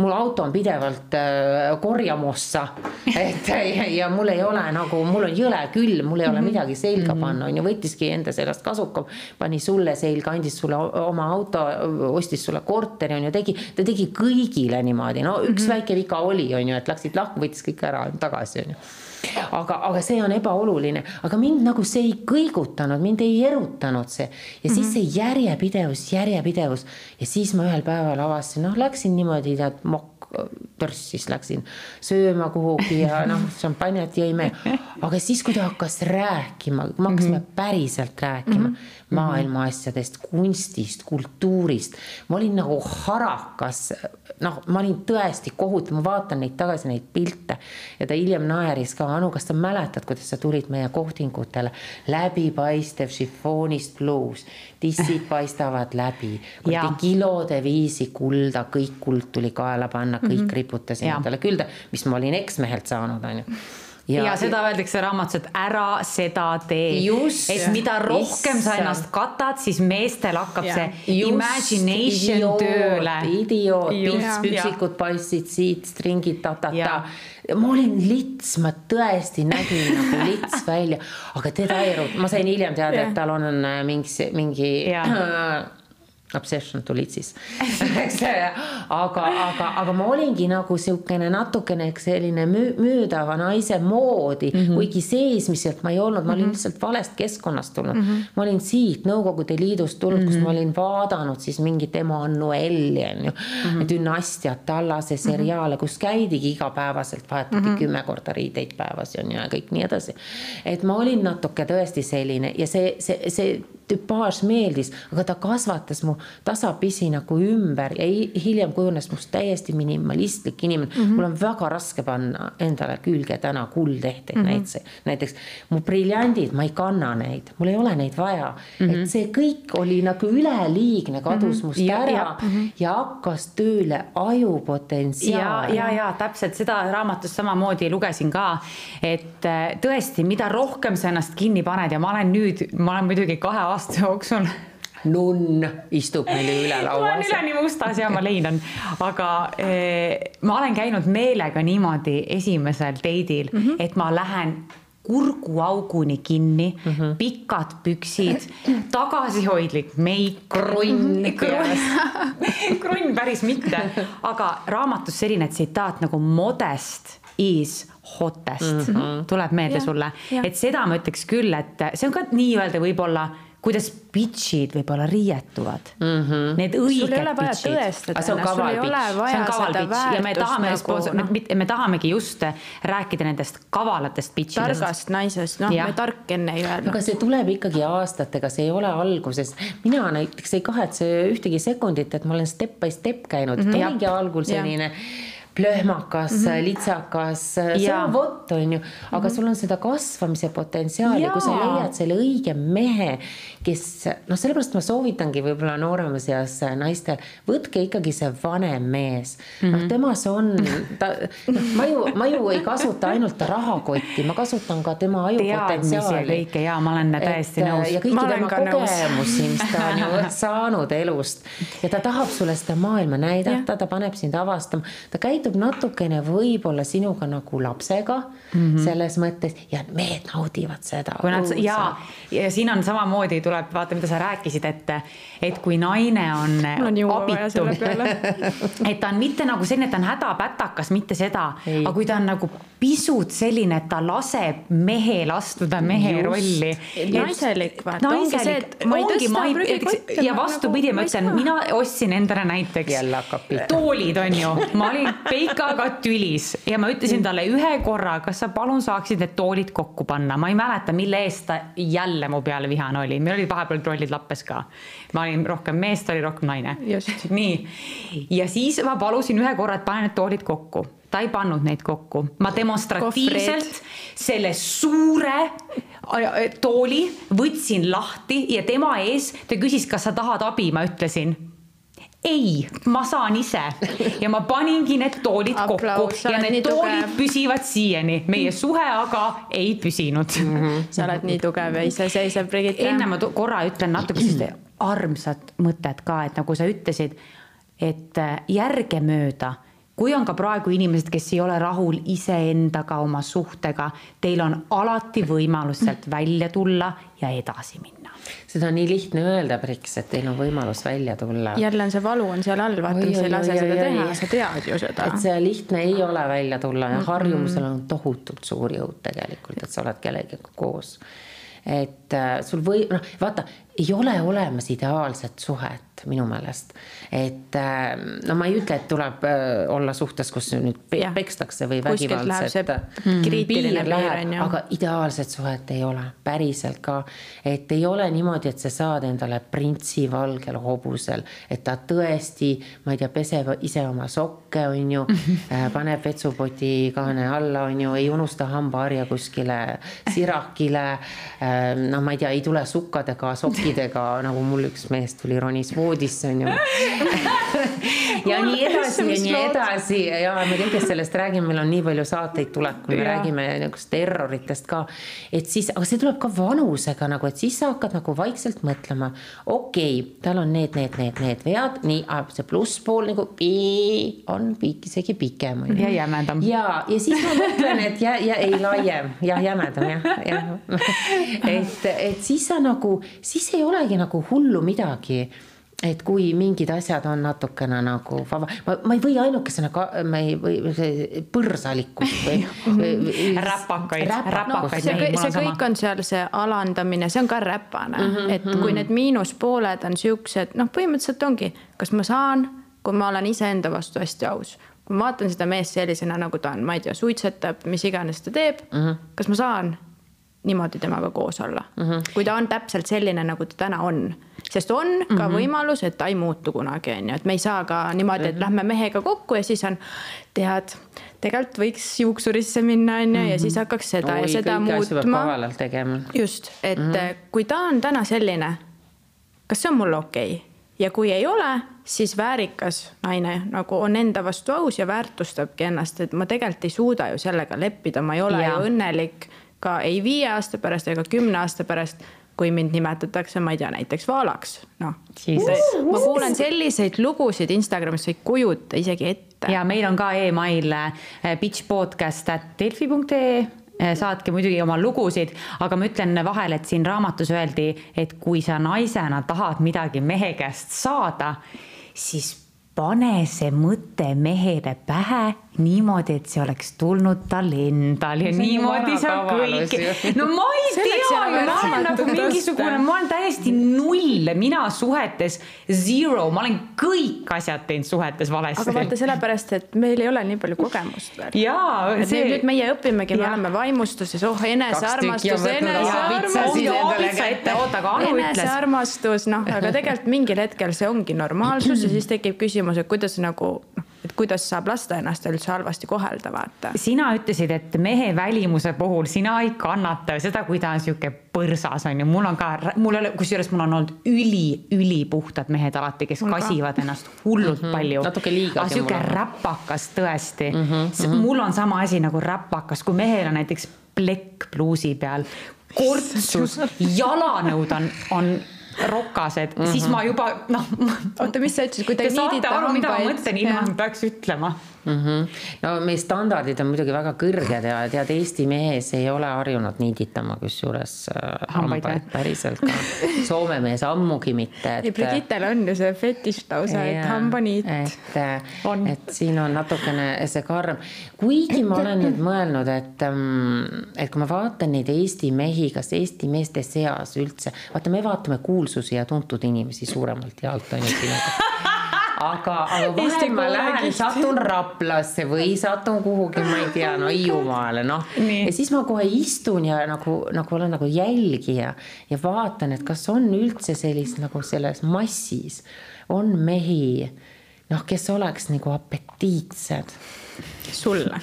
Speaker 2: mul auto on pidevalt äh, korjamossa. (laughs) et ja, ja mul ei ole nagu, mul on jõle külm, mul ei ole mhm. midagi selga mhm. panna, on ju, võttiski enda seljast kasuka, pani sulle selga, andis sulle oma auto, ostis sulle korteri, on ju, tegi, ta tegi kõigile niimoodi, no üks mm -hmm. väike viga oli, on ju, et läksid lahku, võttis kõik ära tagasi, on ju aga, aga see on ebaoluline, aga mind nagu see ei kõigutanud, mind ei erutanud see ja siis mm -hmm. see järjepidevus, järjepidevus ja siis ma ühel päeval avastasin, noh, läksin niimoodi tead mokk törssis, läksin sööma kuhugi ja (laughs) noh, šampanjat jõime. aga siis, kui ta hakkas rääkima, me hakkasime mm -hmm. päriselt rääkima mm -hmm. Maailma asjadest, kunstist, kultuurist, ma olin nagu harakas noh, ma olin tõesti kohutav, ma vaatan neid tagasi, neid pilte. Ja ta hiljem naeris ka, Anu, kas sa mäletad, kuidas sa tulid meie kohtingutele, läbipaistev šifoonist bluus, tissid paistavad läbi, kilode viisi kulda, kõik kuld tuli kaela panna, kõik mm -hmm. riputasin endale külge, mis ma olin eksmehelt saanud, onju
Speaker 3: ja, ja seda öeldakse raamatus, et ära seda tee. et mida rohkem Issa. sa ennast katad, siis meestel hakkab ja. see Just, imagination idioot, tööle.
Speaker 2: idioot, pintspüksikud paistsid siit, stringid ta-ta-ta. ma olin lits, ma tõesti nägin nagu lits välja, aga teda ei erutanud, ma sain hiljem teada, et tal on äh, mingi, mingi (clears throat) obsession tulid siis (laughs) eks aga, aga, aga ma olingi nagu niisugune natukene selline müüdava naise moodi mm, -hmm. kuigi seesmiselt ma ei olnud, ma olin mm -hmm. lihtsalt valest keskkonnast tulnud mm. -hmm. ma olin siit Nõukogude Liidust tulnud mm, -hmm. kus ma mhm. olin vaadanud siis mingit Emmanueli on ju mm -hmm., dünastiat, Tallase seriaale, kus käidigi igapäevaselt, vahetati mm -hmm. kümme korda riideid päevas on ju ja kõik nii edasi. et ma olin natuke tõesti selline ja see, see, see tüpaaž meeldis, aga ta kasvatas mu tasapisi nagu ümber ja hiljem kujunes must täiesti minimalistlik inimene mm. -hmm. mul on väga raske panna endale külge täna kuldehteid mm -hmm. näiteks, näiteks mu briljandid, ma ei kanna neid, mul ei ole neid vaja mm. -hmm. et see kõik oli nagu üleliigne, kadus mm -hmm. must ja, ära ja, mm -hmm. ja hakkas tööle ajupotentsiaal.
Speaker 3: ja, ja, ja täpselt seda raamatust samamoodi lugesin ka, et äh, tõesti, mida rohkem sa ennast kinni paned ja ma olen nüüd, ma olen muidugi kahe aasta jooksul
Speaker 2: nunn istub meil üle laua.
Speaker 3: ma olen üleni mustas ja ma leinan, aga eh, ma olen käinud meelega niimoodi esimesel date'il mm, -hmm. et ma lähen kurguauguni kinni mm, -hmm. pikad püksid, tagasihoidlik meik.
Speaker 2: krunn (laughs)
Speaker 3: krunn päris mitte, aga raamatus selline tsitaat nagu modest is hottest mm -hmm. tuleb meelde ja, sulle, et seda ma ütleks küll, et see on ka nii-öelda võib-olla kuidas bitch'id võib-olla riietuvad mm. -hmm. Need õiged bitch'id.
Speaker 4: tõestada
Speaker 2: see on
Speaker 4: sul
Speaker 2: kaval
Speaker 4: ei ole
Speaker 2: bitch.
Speaker 3: see
Speaker 4: vaja
Speaker 3: on kaval bitch ja me tahame
Speaker 4: nagu
Speaker 3: noh, me tahamegi just rääkida nendest kavalatest bitch'idest.
Speaker 4: targast naisest, noh, me tark enne ei öelnud
Speaker 2: aga. see tuleb ikkagi aastatega, see ei ole alguses. mina näiteks ei kahetse ühtegi sekundit, et ma olen step by step käinud mm, -hmm. olingi algul selline plöhmakas mm, -hmm. litsakas, see on vot, on ju, aga mm -hmm. sul on seda kasvamise potentsiaali, kui sa leiad selle õige mehe, kes noh, sellepärast ma soovitangi võib-olla nooremas eas naistel, võtke ikkagi see vanem mees mm. -hmm. noh, temas on, ta, ma ju, ma ju ei kasuta ainult rahakotti, ma kasutan ka tema
Speaker 3: teadmisi ja
Speaker 2: ajupotentsiaali
Speaker 3: kõike ja ma olen täiesti
Speaker 2: et, äh,
Speaker 3: nõus
Speaker 2: ja. kõiki tema kogemusi, mis ta on ju (laughs) saanud elust ja ta tahab sulle seda maailma näidata, ta paneb sind avastama, ta käitub natukene võib-olla sinuga nagu lapsega mm -hmm. selles mõttes ja mehed naudivad seda.
Speaker 3: kui nad ja, ja siin on samamoodi tuleb vaata, mida sa rääkisid, et, et kui naine on (laughs) abitu (laughs) et ta on mitte nagu selline, et ta on hädapätakas, mitte seda, aga kui ta on nagu pisut selline, et ta laseb mehel astuda mehe
Speaker 2: Just.
Speaker 3: rolli.
Speaker 4: Naiselik, vaata, ongi see, et ma ei
Speaker 3: ongi, ma ei-
Speaker 4: prügikotte,
Speaker 3: ja
Speaker 4: ma
Speaker 3: vastupidi
Speaker 4: nagu-
Speaker 3: ma ütlen, mina ostsin endale näiteks
Speaker 2: Jälle hakkab pihta.
Speaker 3: toolid on ju, ma olin (laughs) Peikaga tülis. Ja ma ütlesin talle ühe korra, kas sa palun saaksid need toolid kokku panna, ma ei mäleta, mille eest ta jälle mu peale vihane oli, meil olid vahepeal trollid lappes ka. ma olin rohkem mees, ta oli rohkem naine. (laughs) Nii, ja siis ma palusin ühe korra, et pane need toolid kokku, ta ei pannud neid kokku, ma demonstratiivselt selle suure äh, tooli võtsin lahti ja tema ees ta küsis, kas sa tahad abi, ma ütlesin ei, ma saan ise ja ma paningi need toolid
Speaker 4: Aplaus,
Speaker 3: kokku ja need toolid
Speaker 4: tugev.
Speaker 3: püsivad siiani, meie suhe aga ei püsinud mm. -hmm.
Speaker 4: sa oled nii tugev ja iseseisev, Brigitte.
Speaker 3: enne ma korra ütlen natuke sellist armsat mõtet ka, et nagu sa ütlesid, et äh, järgemööda, kui on ka praegu inimesed, kes ei ole rahul iseendaga, oma suhtega, teil on alati võimalus sealt välja tulla ja edasi minna.
Speaker 2: Seda on nii lihtne öelda, Priks, et teil on võimalus välja tulla.
Speaker 4: jälle on see valu on seal all, vaata, mis ei lase
Speaker 2: oi,
Speaker 4: seda
Speaker 2: oi,
Speaker 4: teha sa tead ju seda
Speaker 2: et. see lihtne ei ole välja tulla ja harjumusel on tohutult suur jõud tegelikult, et sa oled kellegagi koos. et äh, sul või noh, vaata, ei ole olemas ideaalset suhet minu meelest. et äh, no ma ei ütle, et tuleb äh, olla suhtes, kus nüüd
Speaker 4: Jah.
Speaker 2: pekstakse või vägivaldselt.
Speaker 4: on ju.
Speaker 2: aga ideaalset suhet ei ole, päriselt ka. et ei ole niimoodi, et sa saad endale printsi valgel hobusel, et ta tõesti, ma ei tea, peseb ise oma sokke, on ju, paneb vetsupoti kaane alla, on ju, ei unusta hambaharja kuskile sirakile. no ma ei tea, ei tule sukkadega, sokkidega, nagu mul üks mees tuli, ronis voodisse, on ju. (laughs) ja nii edasi ja nii edasi ja me kõigest sellest räägime, meil on nii palju saateid tulekul, me
Speaker 3: Jaa.
Speaker 2: räägime niisugust terroritest ka. et siis, aga see tuleb ka vanusega nagu, et siis sa hakkad nagu vaikselt mõtlema, okei okay,, tal on need, need, need, need vead, nii, see plusspool nagu pii, on pikk, isegi pikem on ju.
Speaker 3: Ja jämedam.
Speaker 2: ja, ja siis ma mõtlen, et ja, ja ei laiem, jah, jämedam jah, jah. (laughs) et, et siis sa nagu, siis ei olegi nagu hullu midagi et kui mingid asjad on natukene nagu vaba, ma, ma ei või ainukesena ka, ma ei või see põrsalikkus või. (laughs) (laughs)
Speaker 3: Räpakaid, räpakaid.
Speaker 4: See kõik, see kõik on seal see alandamine, see on ka räpane. Mm, -hmm, et kui need miinuspooled on siuksed, noh, põhimõtteliselt ongi, kas ma saan, kui ma olen iseenda vastu hästi aus, kui ma vaatan seda meest sellisena, nagu ta on, ma ei tea, suitsetab, mis iganes ta teeb mm, -hmm. kas ma saan niimoodi temaga koos olla mm, -hmm. kui ta on täpselt selline, nagu ta täna on, sest on ka mm -hmm. võimalus, et ta ei muutu kunagi, on ju, et me ei saa ka niimoodi, et lähme mehega kokku ja siis on, tead, tegelikult võiks juuksurisse minna, on ju, ja siis hakkaks seda ja seda muutma just, et mm -hmm. kui ta on täna selline, kas see on mulle okei okay? ja kui ei ole, siis väärikas naine nagu on enda vastu aus ja väärtustabki ennast, et ma tegelikult ei suuda ju sellega leppida, ma ei ole
Speaker 3: Jaa.
Speaker 4: ju õnnelik ka ei viie aasta pärast ega kümne aasta pärast, kui mind nimetatakse, ma ei tea, näiteks vaalaks, noh. ma kuulen selliseid lugusid Instagramis, sa ei kujuta isegi ette.
Speaker 3: ja meil on ka email äh, bitchpodcast.delfi.ee saatke muidugi oma lugusid, aga ma ütlen vahele, et siin raamatus öeldi, et kui sa naisena tahad midagi mehe käest saada, siis pane see mõte mehele pähe niimoodi, et see oleks tulnud tal endal ja niimoodi sa kõik. no ma ei
Speaker 4: Selleks
Speaker 3: tea ju, ma olen nagu mingisugune, ma olen täiesti null, mina suhetes zero, ma olen kõik asjad teinud suhetes valesti.
Speaker 4: aga vaata sellepärast, et meil ei ole nii palju kogemust veel.
Speaker 3: jaa, see
Speaker 4: nüüd, meie õpimegi, me oleme vaimustuses, oh enesearmastus,
Speaker 3: ütles.
Speaker 4: enesearmastus, noh, aga tegelikult mingil hetkel see ongi normaalsus ja siis tekib küsimus, et kuidas nagu noh, et kuidas saab lasta ennast üldse halvasti kohelda, vaata.
Speaker 3: sina ütlesid, et mehe välimuse puhul sina ei kannata seda, kui ta on sihuke põrsas on ju, mul on ka, mul ei ole, kusjuures mul on olnud üli-ülipuhtad mehed alati, kes
Speaker 4: Mul ka.
Speaker 3: kasivad ennast hullult mm -hmm. palju.
Speaker 2: Natuke liigagi
Speaker 3: aga sihuke räpakas tõesti mm. -hmm. mul on sama asi nagu räpakas, kui mehel on näiteks plekk pluusi peal, kortsus, jalanõud on, on rokased mm, -hmm. siis ma juba noh.
Speaker 4: oota, mis sa ütlesid, kui te
Speaker 3: Te
Speaker 4: niidite hambaid?
Speaker 3: ilma et peaks ütlema
Speaker 2: mm. -hmm. no meie standardid on muidugi väga kõrged ja tead, Eesti mees ei ole harjunud niiditama, kusjuures äh,
Speaker 3: Hambaid,
Speaker 2: päriselt ka. (laughs) Soome mees ammugi mitte.
Speaker 4: ei, Brigittel on ju see fetiš lausa, et hambaniit.
Speaker 2: et,
Speaker 3: On.
Speaker 2: et siin on natukene see karm, kuigi ma olen nüüd (clears throat) mõelnud, et, et kui ma vaatan neid Eesti mehi, kas Eesti meeste seas üldse, vaata, me vaatame kuulsusi ja tuntud inimesi suuremalt jaolt on ju sinuga aga, aga vahel ma lähen, satun Raplasse või satun kuhugi, ma ei tea, no Hiiumaale, noh. Ja siis ma kohe istun ja nagu, nagu olen nagu jälgija ja vaatan, et kas on üldse sellist nagu selles massis on mehi, noh, kes oleks nagu apetiitsed
Speaker 4: sulle.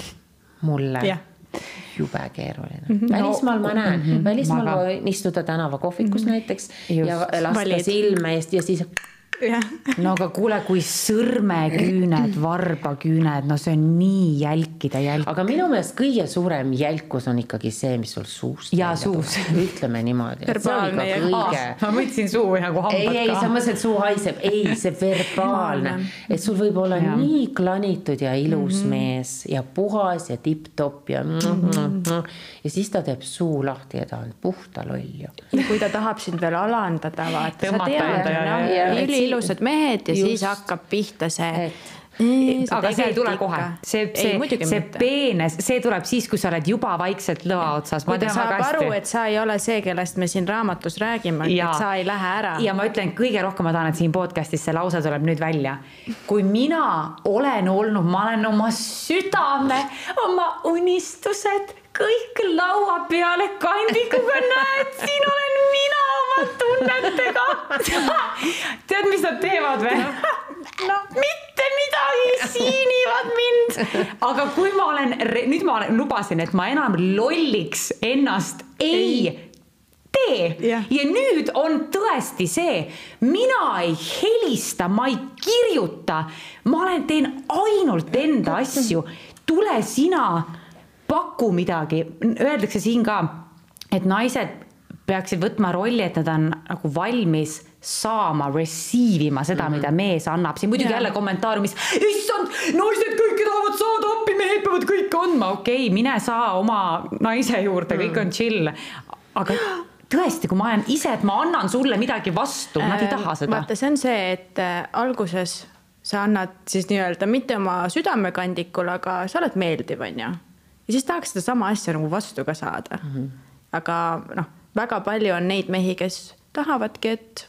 Speaker 2: mulle
Speaker 4: Jah.
Speaker 2: jube keeruline mm. -hmm. välismaal ma näen mm, -hmm. välismaal
Speaker 3: Ma
Speaker 2: ma võin istuda tänavakohvikus mm -hmm. näiteks
Speaker 3: Just.
Speaker 2: ja lasta
Speaker 4: Valid.
Speaker 2: silme eest ja siis (laughs)
Speaker 3: no aga kuule, kui sõrmeküüned, varbaküüned, no see on nii jälkide jälk.
Speaker 2: aga minu meelest kõige suurem jälkus on ikkagi see, mis sul suust. Välja
Speaker 3: suus.
Speaker 2: ütleme niimoodi.
Speaker 4: Verbaalne ja-
Speaker 2: kõige
Speaker 3: ma võtsin suu nagu
Speaker 2: ei,
Speaker 3: hambad
Speaker 2: ei, sa
Speaker 3: ka.
Speaker 2: mõtlesid, et suu haiseb, ei, see verbaalne, et sul võib olla
Speaker 3: Jaa.
Speaker 2: nii klanitud ja ilus mm -hmm. mees ja puhas ja tipp-topp ja mm -hmm. ja siis ta teeb suu lahti ja ta on puhta loll ju.
Speaker 4: ja kui ta tahab sind veel alandada, vaata, sa
Speaker 3: Tõmmata enda ja-
Speaker 4: noh,
Speaker 2: ja- et
Speaker 4: üliilusad mehed ja
Speaker 2: Just.
Speaker 4: siis hakkab pihta see
Speaker 2: Et-
Speaker 4: Mm,
Speaker 3: aga see ei tule kohe, see, see, see peenes, see tuleb siis, kui sa oled juba vaikselt lõa otsas.
Speaker 4: kui ta saab aru, et sa ei ole see, kellest me siin raamatus räägime, et sa ei lähe ära.
Speaker 3: ja ma ütlen, kõige rohkem ma tahan, et siin podcast'is see lause tuleb nüüd välja. kui mina olen olnud, ma olen oma südame, oma unistused kõik laua peale kandikuga, näed, siin olen mina oma tunnetega. (laughs) tead, mis nad teevad või? no mitte midagi, siinivad mind. aga kui ma olen, nüüd ma olen, lubasin, et ma enam lolliks ennast ei, ei tee
Speaker 4: Jah.
Speaker 3: ja nüüd on tõesti see, mina ei helista, ma ei kirjuta, ma olen, teen ainult enda asju. tule sina, paku midagi, öeldakse siin ka, et naised peaksid võtma rolli, et nad on nagu valmis saama, receive ima seda mm, -hmm. mida mees annab, siin muidugi
Speaker 4: Jaa.
Speaker 3: jälle kommentaariumis, issand, naised kõike tahavad saada appi, mehed peavad kõike andma, okei okay,, mine saa oma naise juurde mm., kõik on chill. aga tõesti, kui ma olen ise, et ma annan sulle midagi vastu, nad ei taha seda.
Speaker 4: vaata, see on see, et äh, alguses sa annad siis nii-öelda mitte oma südamekandikul, aga sa oled meeldiv, onju. Ja siis tahaks sedasama asja nagu vastu ka saada mm. -hmm. aga noh, väga palju on neid mehi, kes tahavadki, et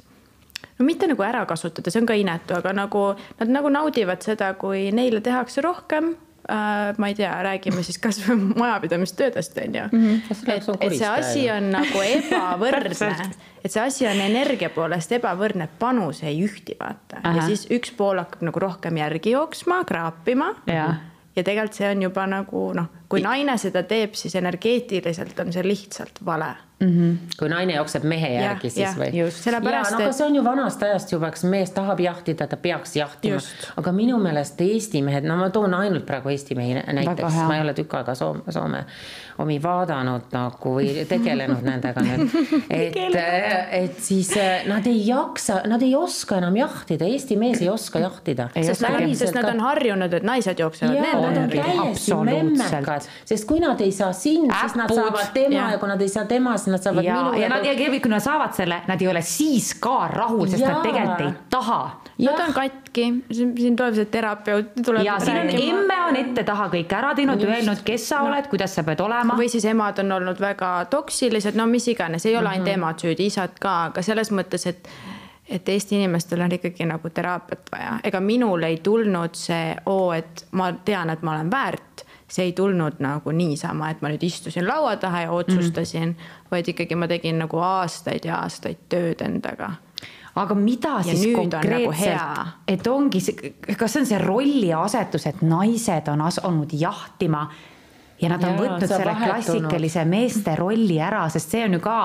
Speaker 4: no mitte nagu ära kasutada, see on ka inetu, aga nagu nad nagu naudivad seda, kui neile tehakse rohkem äh, ma ei tea, räägime siis kasvõi (laughs) majapidamistöödest on ju mm. -hmm. et, et see asi on nagu (laughs) ebavõrdne, et see asi on energia poolest ebavõrdne, panus ei ühti, vaata. ja siis üks pool hakkab nagu rohkem järgi jooksma, kraapima. Ja tegelikult see on juba nagu noh, kui naine seda teeb, siis energeetiliselt on see lihtsalt vale
Speaker 2: kui naine jookseb mehe
Speaker 4: Jah,
Speaker 2: järgi, siis
Speaker 4: jah,
Speaker 2: või?
Speaker 4: just. Sellepärast,
Speaker 2: ja, no aga see on ju vanast ajast juba, kas mees tahab jahtida, ta peaks jahtima. Aga minu meelest Eesti mehed, no ma toon ainult praegu Eesti mehi näiteks, ma ei ole tükk aega Soome, Soome omi vaadanud nagu või (laughs) tegelenud nendega nüüd. et, et siis eh, nad ei jaksa, nad ei oska enam jahtida, Eesti mees ei oska jahtida.
Speaker 4: sest, nad, sest nad on harjunud, et naised jooksevad
Speaker 2: nad on täiesti memmekad, sest kui nad ei saa sind, siis nad saavad tema ja kui nad ei saa tema, siis nad saavad
Speaker 3: ja,
Speaker 2: minu
Speaker 3: ja nad ja kui nad saavad selle, nad ei ole siis ka rahul, sest
Speaker 2: Jaa.
Speaker 3: nad tegelikult ei taha.
Speaker 4: Nad on katki, siin tuleb see terapeut
Speaker 3: ja siin on emme on ette-taha kõik ära teinud, öelnud, kes sa oled, kuidas sa pead olema.
Speaker 4: või siis emad on olnud väga toksilised, no mis iganes, ei ole ainult mm -hmm. emad süüdi, isad ka, aga selles mõttes, et et Eesti inimestel on ikkagi nagu teraapiat vaja, ega minul ei tulnud see oo, et ma tean, et ma olen väärt. See ei tulnud nagu niisama, et ma nüüd istusin laua taha ja otsustasin mm, -hmm. vaid ikkagi ma tegin nagu aastaid ja aastaid tööd endaga
Speaker 3: aga mida ja siis konkreetselt, nagu et ongi see, kas see on see rolliasetus, et naised on asunud jahtima ja nad on ja, võtnud selle vahetunud. klassikalise meeste rolli ära, sest see on ju ka,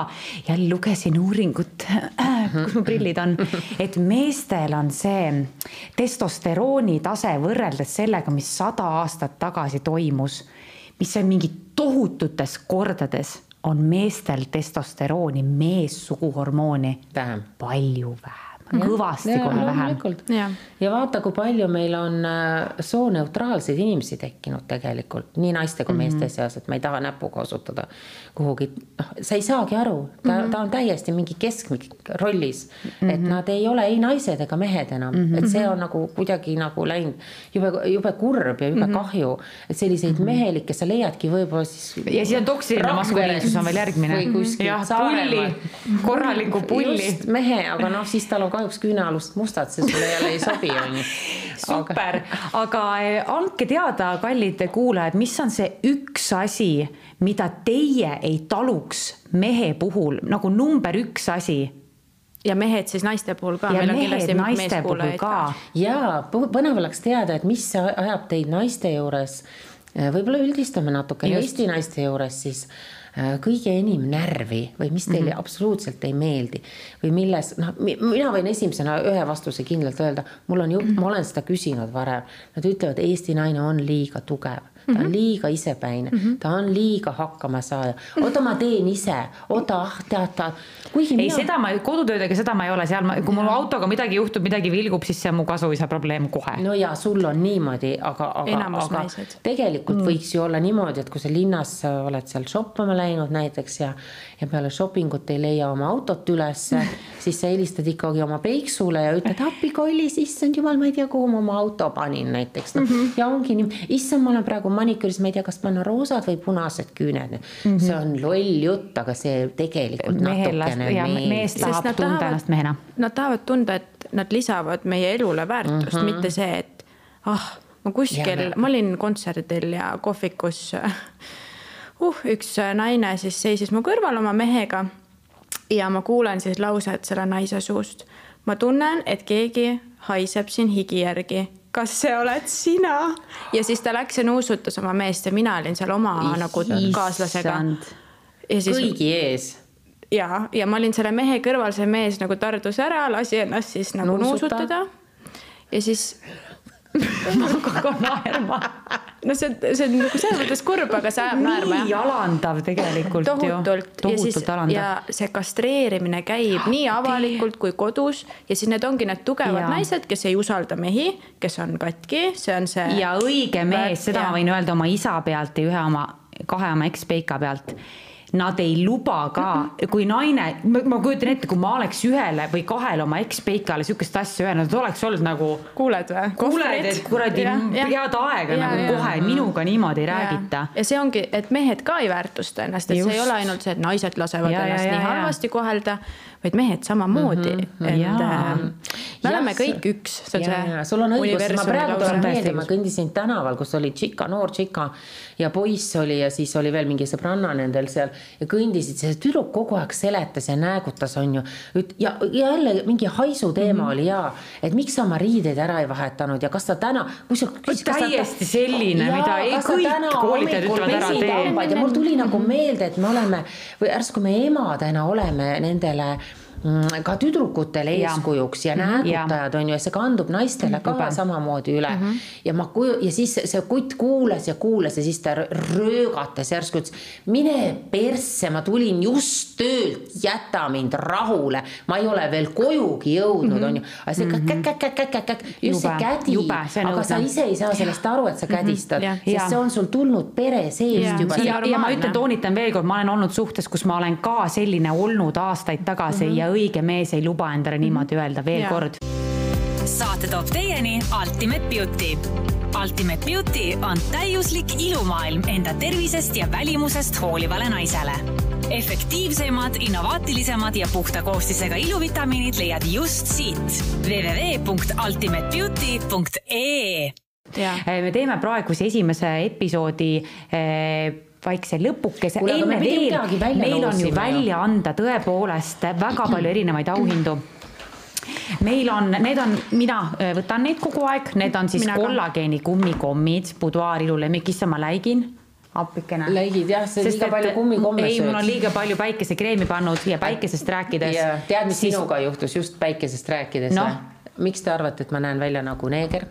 Speaker 3: jälle lugesin uuringut, (clears throat) kus mu prillid on, (laughs) et meestel on see testosterooni tase võrreldes sellega, mis sada aastat tagasi toimus, mis on mingi tohututes kordades on meestel testosterooni, meessuguhormooni
Speaker 2: vähem,
Speaker 3: palju vähem kõvasti kohe vähem.
Speaker 2: Ja. vaata, kui palju meil on äh, sooneutraalseid inimesi tekkinud tegelikult nii naiste kui mm -hmm. meeste seas, et ma ei taha näpuga osutada kuhugi, noh, sa ei saagi aru, ta mm, -hmm. ta on täiesti mingi keskmik rollis mm, -hmm. et nad ei ole ei naised ega mehed enam mm, -hmm. et see on nagu kuidagi nagu läinud jube, jube kurb ja jube mm -hmm. kahju, et selliseid mm -hmm. mehelikke sa leiadki võib-olla siis.
Speaker 3: ja siis on toksiline maskuliinsus on veel järgmine. jah, pulli, korralikku pulli.
Speaker 2: just mehe, aga noh, siis tal on kahjuks küünealust mustad, see sulle jälle ei sobi, on ju. (laughs)
Speaker 3: super, aga eh, andke teada, kallid kuulajad, mis on see üks asi, mida teie ei taluks mehe puhul nagu number üks asi
Speaker 4: ja mehed siis naiste puhul ka.
Speaker 3: ja mehed naiste puhul ka.
Speaker 2: ja põnev oleks teada, et mis ajab teid naiste juures, võib-olla üldistame natuke Eesti naiste juures siis kõige enim närvi või mis teile mm -hmm. absoluutselt ei meeldi või milles, noh, mina võin esimesena ühe vastuse kindlalt öelda, mul on ju -hmm. ma olen seda küsinud varem. Nad ütlevad, Eesti naine on liiga tugev ta on -hmm. liiga isepäine mm, -hmm. ta on liiga hakkamasaaja. oota, ma teen ise, oota, ah tead ta.
Speaker 3: ei mina..., seda ma kodutöödega, seda ma ei ole seal, kui mul autoga midagi juhtub, midagi vilgub, siis see on mu kasuisa probleem kohe.
Speaker 2: no ja sul on niimoodi, aga, aga, aga naised. tegelikult mm. võiks ju olla niimoodi, et kui sa linnas oled seal shoppama läinud näiteks ja, ja peale shopping ut ei leia oma autot ülesse, (laughs) siis sa helistad ikkagi oma peiksule ja ütled appi kollis, issand jumal, ma ei tea, kuhu ma oma auto panin näiteks no, mm. -hmm. ja ongi nii, issand, ma olen praegu maniküüris, ma ei tea, kas panna roosad või punased küüned mm. -hmm. see on loll jutt, aga see tegelikult Mehel natukene
Speaker 3: meeldib. mees tahab tunda ennast mehena.
Speaker 4: Nad tahavad tunda, et nad lisavad meie elule väärtust mm, -hmm. mitte see, et ah, ma kuskil, ma olin kontserdil ja kohvikus uh, üks naine siis seisis mu kõrval oma mehega. ja ma kuulen siis lauset selle naise suust. ma tunnen, et keegi haiseb siin higi järgi kas see oled sina? ja siis ta läks ja nuusutas oma meest ja mina olin seal oma Issand. nagu kaaslasega.
Speaker 2: Siis... kõigi ees
Speaker 4: ja, ja ma olin selle mehe kõrval, see mees nagu tardus ära, lasi ennast siis nagu Nuusuta. nuusutada. ja siis
Speaker 3: ma hakkan naerma.
Speaker 4: No see, see on nagu selles mõttes kurb, aga see ajab naerma.
Speaker 3: nii alandav tegelikult
Speaker 4: tohutult, ju. tohutult alandav. ja see kastreerimine käib nii avalikult kui kodus ja siis need ongi need tugevad ja. naised, kes ei usalda mehi, kes on katki, see on see.
Speaker 3: ja õige mees, seda ja. ma võin öelda oma isa pealt ja ühe oma, kahe oma ekspeika pealt nad ei luba ka, kui naine, ma kujutan ette, kui ma oleks ühele või kahele oma ekspeikale sihukest asja öelnud, oleks olnud nagu.
Speaker 4: kuuled või?
Speaker 3: kuuled, et kuradi head aega ja, nagu ja, kohe minuga niimoodi ei räägita.
Speaker 4: ja see ongi, et mehed ka ei väärtusta ennast, et Just. see ei ole ainult see, et naised lasevad ja, ennast ja, ja, nii halvasti kohelda vaid mehed samamoodi mm, -hmm. et äh, me oleme kõik üks.
Speaker 2: sul on õigus, ma praegu tulen meelde, ma kõndisin tänaval, kus oli tšika, noor tšika ja poiss oli ja siis oli veel mingi sõbranna nendel seal ja kõndisid, see tüdruk kogu aeg seletas ja näägutas, on ju. ja, ja jälle mingi haisu teema mm -hmm. oli ja, et miks sa oma riideid ära ei vahetanud ja kas sa täna.
Speaker 3: täiesti selline, mida ei kõik koolitajad ütlevad ära tee.
Speaker 2: ja mul tuli nagu meelde, et me oleme või järsku me emadena oleme nendele ka tüdrukutele eeskujuks ja, ja näägutajad on ju ja see kandub naistele ka Juba. samamoodi üle mm. -hmm. ja ma kuju- ja siis see kutt kuulas ja kuulas ja siis ta röögatas järsku ütles, mine persse, ma tulin just töölt, jäta mind rahule, ma ei ole veel kojugi jõudnud mm, -hmm. on ju. aga see käkk-käkk-käkk-käkk, just see kädi, aga sa ise ei saa sellest aru, et sa mhm. kädistad mm, -hmm. sest see on sul tulnud pere seest juba.
Speaker 3: ja, ja ma ütlen, toonitan veel kord, ma olen olnud suhtes, kus ma olen ka selline olnud aastaid tagasi mm -hmm. ja õige mees ei luba endale niimoodi öelda veel ja. kord
Speaker 1: saate toob teieni Ultimate Beauty. Ultimate Beauty on täiuslik ilumaailm enda tervisest ja välimusest hoolivale naisele. efektiivsemad, innovaatilisemad ja puhta koostisega iluvitamiinid leiad just siit www.ultimatebeauty.ee
Speaker 3: Eh, me teeme praegu siis esimese episoodi eh, väikse lõpukese. Enne veel, meil on ju välja anda tõepoolest väga palju erinevaid auhindu meil on, need on, mina eh, võtan neid kogu aeg, need on siis kollageeni kummikommid, Boudoir ilulemmik, issand ma läigin appikene.
Speaker 2: Läigid jah, sa liiga palju kummikomme
Speaker 3: ei,
Speaker 2: sööd.
Speaker 3: mul on liiga palju päikesekreemi pannud ja päikesest rääkides.
Speaker 2: ja tead, mis
Speaker 3: siis-
Speaker 2: sinuga juhtus just päikesest rääkides või? miks te arvate, et ma näen välja nagu neeger?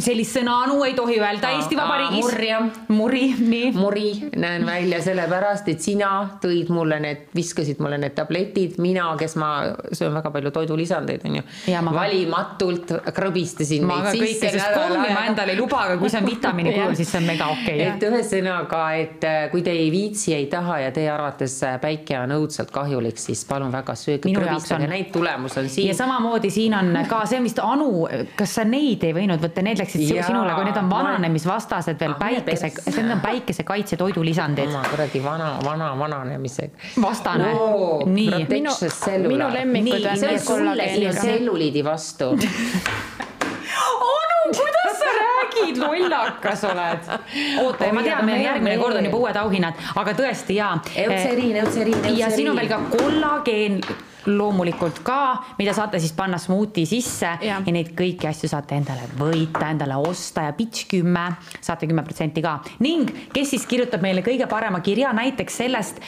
Speaker 3: Sellist sõna-anu ei tohi öelda Eesti Vabariigis.
Speaker 2: murja.
Speaker 3: muri, nii.
Speaker 2: muri näen välja sellepärast, et sina tõid mulle need, viskasid mulle need tabletid, mina, kes ma söön väga palju toidulisandeid, onju. Valimatult krõbistasin
Speaker 3: ma
Speaker 2: neid sisse
Speaker 3: kommi ma endale ei luba, aga kui see on vitamiini (laughs) kujul, siis see on mega okei
Speaker 2: et ühesõnaga, et äh, kui te ei viitsi, ei taha ja teie arvates äh, päike on õudselt kahjulik, siis palun väga sööge, krõbistage neid, tulemus on siin
Speaker 3: ja. samamoodi siin on ka see, mis Anu, kas sa neid ei võinud võtta, need läksid
Speaker 2: Jaa,
Speaker 3: sinule, kui need on
Speaker 2: ma-
Speaker 3: vananemisvastased veel
Speaker 2: Ah,
Speaker 3: päikese, need on päikesekaitse toidulisandid.
Speaker 2: oma kuradi vana, vana vananemisega.
Speaker 3: Vastane. Nii.
Speaker 4: Minu- minu lemmikud on
Speaker 2: see on sulle
Speaker 4: kollageeniga.
Speaker 2: siia tselluliidi vastu.
Speaker 3: Anu, kuidas sa räägid, lollakas oled. oota, ma
Speaker 2: Oi,
Speaker 3: tean,
Speaker 2: aga
Speaker 3: meil
Speaker 2: on
Speaker 3: järgmine
Speaker 2: meel.
Speaker 3: kord on juba uued auhinnad, aga tõesti jaa.
Speaker 2: Eutseriin, eutseriin,
Speaker 3: ja siin on
Speaker 2: eutseriin.
Speaker 3: veel ka kollageen loomulikult ka, mida saate siis panna smuuti sisse ja. Ja neid kõiki asju saate endale võita, endale osta ja pitch kümme, saate kümme protsenti ka ning kes siis kirjutab meile kõige parema kirja näiteks sellest,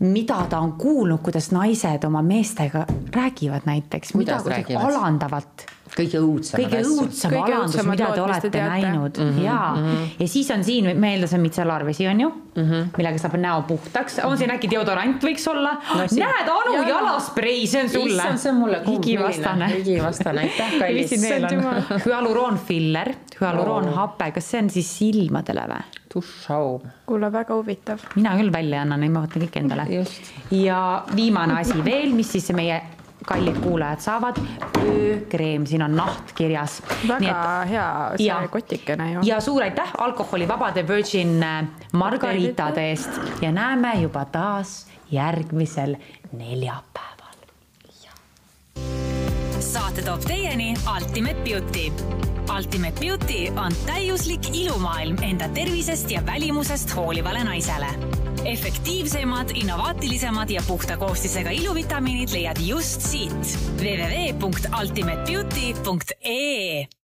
Speaker 3: mida ta on kuulnud, kuidas naised oma meestega räägivad näiteks, mida
Speaker 2: Kuidas räägivad?
Speaker 3: alandavat
Speaker 2: kõige õudsemad
Speaker 3: kõige õudsem alandus, mida
Speaker 4: te
Speaker 3: olete
Speaker 4: teate.
Speaker 3: näinud mm -hmm, ja mm, -hmm. ja siis on siin, me eeldasime mitsellaarvesi on ju mm, -hmm. millega saab näo puhtaks, on siin äkki deodorant võiks olla no,?
Speaker 2: siin-
Speaker 3: näed, Anu
Speaker 2: Jaa.
Speaker 3: jalasprei, see on sulle.
Speaker 2: issand, see on mulle kuum.
Speaker 3: igivastane.
Speaker 2: igivastane, aitäh,
Speaker 3: mis siin veel
Speaker 2: kallis.
Speaker 3: on? hüaluroonfiller, hüaluroonhape, kas see on siis silmadele või?
Speaker 2: duššaum.
Speaker 4: kuule, väga huvitav.
Speaker 3: mina küll välja ei anna, neid ma võtan kõik endale
Speaker 2: Just..
Speaker 3: ja viimane asi veel, mis siis meie kallid kuulajad saavad, öökreem, siin on naht kirjas.
Speaker 4: väga hea see
Speaker 3: ja-
Speaker 4: kotikene ju.
Speaker 3: ja suur aitäh alkoholivabade Virgin äh, margaritade eest ja näeme juba taas järgmisel neljapäeval.
Speaker 1: saate toob teieni Ultimate Beauty. Ultimate Beauty on täiuslik ilumaailm enda tervisest ja välimusest hoolivale naisele. efektiivsemad, innovaatilisemad ja puhta koostisega iluvitamiinid leiad just siit www.ultimatebeauty.ee